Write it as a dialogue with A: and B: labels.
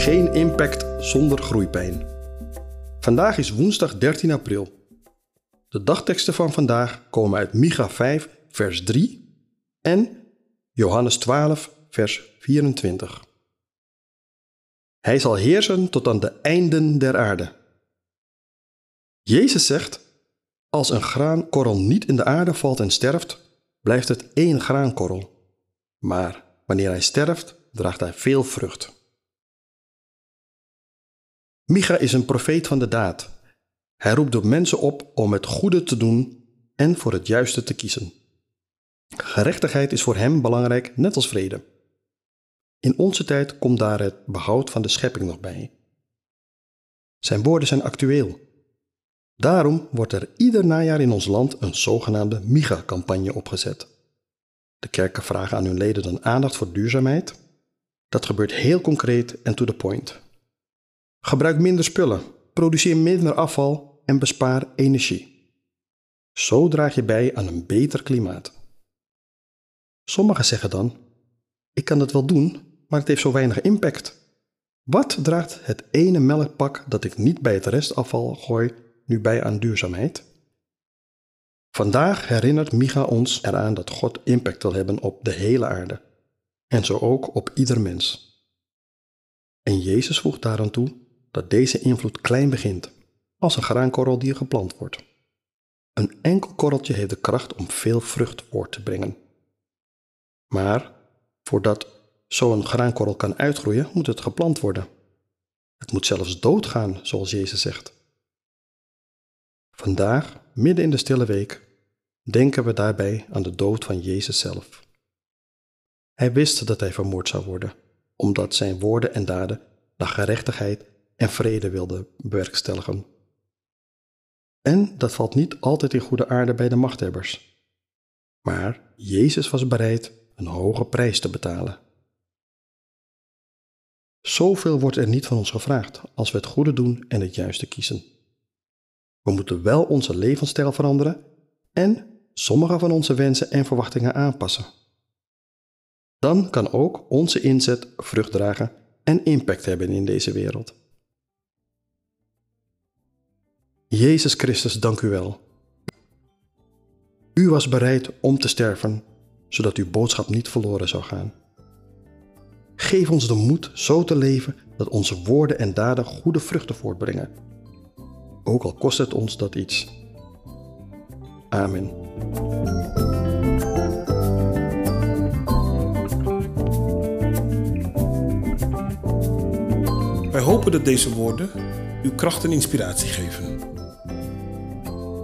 A: Geen impact zonder groeipijn. Vandaag is woensdag 13 april. De dagteksten van vandaag komen uit Micha 5, vers 3 en Johannes 12, vers 24. Hij zal heersen tot aan de einden der aarde. Jezus zegt: Als een graankorrel niet in de aarde valt en sterft, blijft het één graankorrel. Maar wanneer hij sterft, draagt hij veel vrucht. Micha is een profeet van de daad. Hij roept de mensen op om het goede te doen en voor het juiste te kiezen. Gerechtigheid is voor hem belangrijk, net als vrede. In onze tijd komt daar het behoud van de schepping nog bij. Zijn woorden zijn actueel. Daarom wordt er ieder najaar in ons land een zogenaamde MIGA-campagne opgezet. De kerken vragen aan hun leden dan aandacht voor duurzaamheid. Dat gebeurt heel concreet en to the point. Gebruik minder spullen, produceer minder afval en bespaar energie. Zo draag je bij aan een beter klimaat. Sommigen zeggen dan: Ik kan het wel doen, maar het heeft zo weinig impact. Wat draagt het ene melkpak dat ik niet bij het restafval gooi nu bij aan duurzaamheid? Vandaag herinnert Micha ons eraan dat God impact wil hebben op de hele aarde. En zo ook op ieder mens. En Jezus voegt daaraan toe dat deze invloed klein begint, als een graankorrel die geplant wordt. Een enkel korreltje heeft de kracht om veel vrucht voort te brengen. Maar voordat zo'n graankorrel kan uitgroeien, moet het geplant worden. Het moet zelfs doodgaan, zoals Jezus zegt. Vandaag, midden in de stille week, denken we daarbij aan de dood van Jezus zelf. Hij wist dat hij vermoord zou worden, omdat zijn woorden en daden naar gerechtigheid en vrede wilde bewerkstelligen. En dat valt niet altijd in goede aarde bij de machthebbers. Maar Jezus was bereid een hoge prijs te betalen. Zoveel wordt er niet van ons gevraagd als we het goede doen en het juiste kiezen. We moeten wel onze levensstijl veranderen en sommige van onze wensen en verwachtingen aanpassen. Dan kan ook onze inzet vrucht dragen en impact hebben in deze wereld. Jezus Christus, dank u wel. U was bereid om te sterven, zodat uw boodschap niet verloren zou gaan. Geef ons de moed zo te leven dat onze woorden en daden goede vruchten voortbrengen. Ook al kost het ons dat iets. Amen.
B: Wij hopen dat deze woorden uw kracht en inspiratie geven.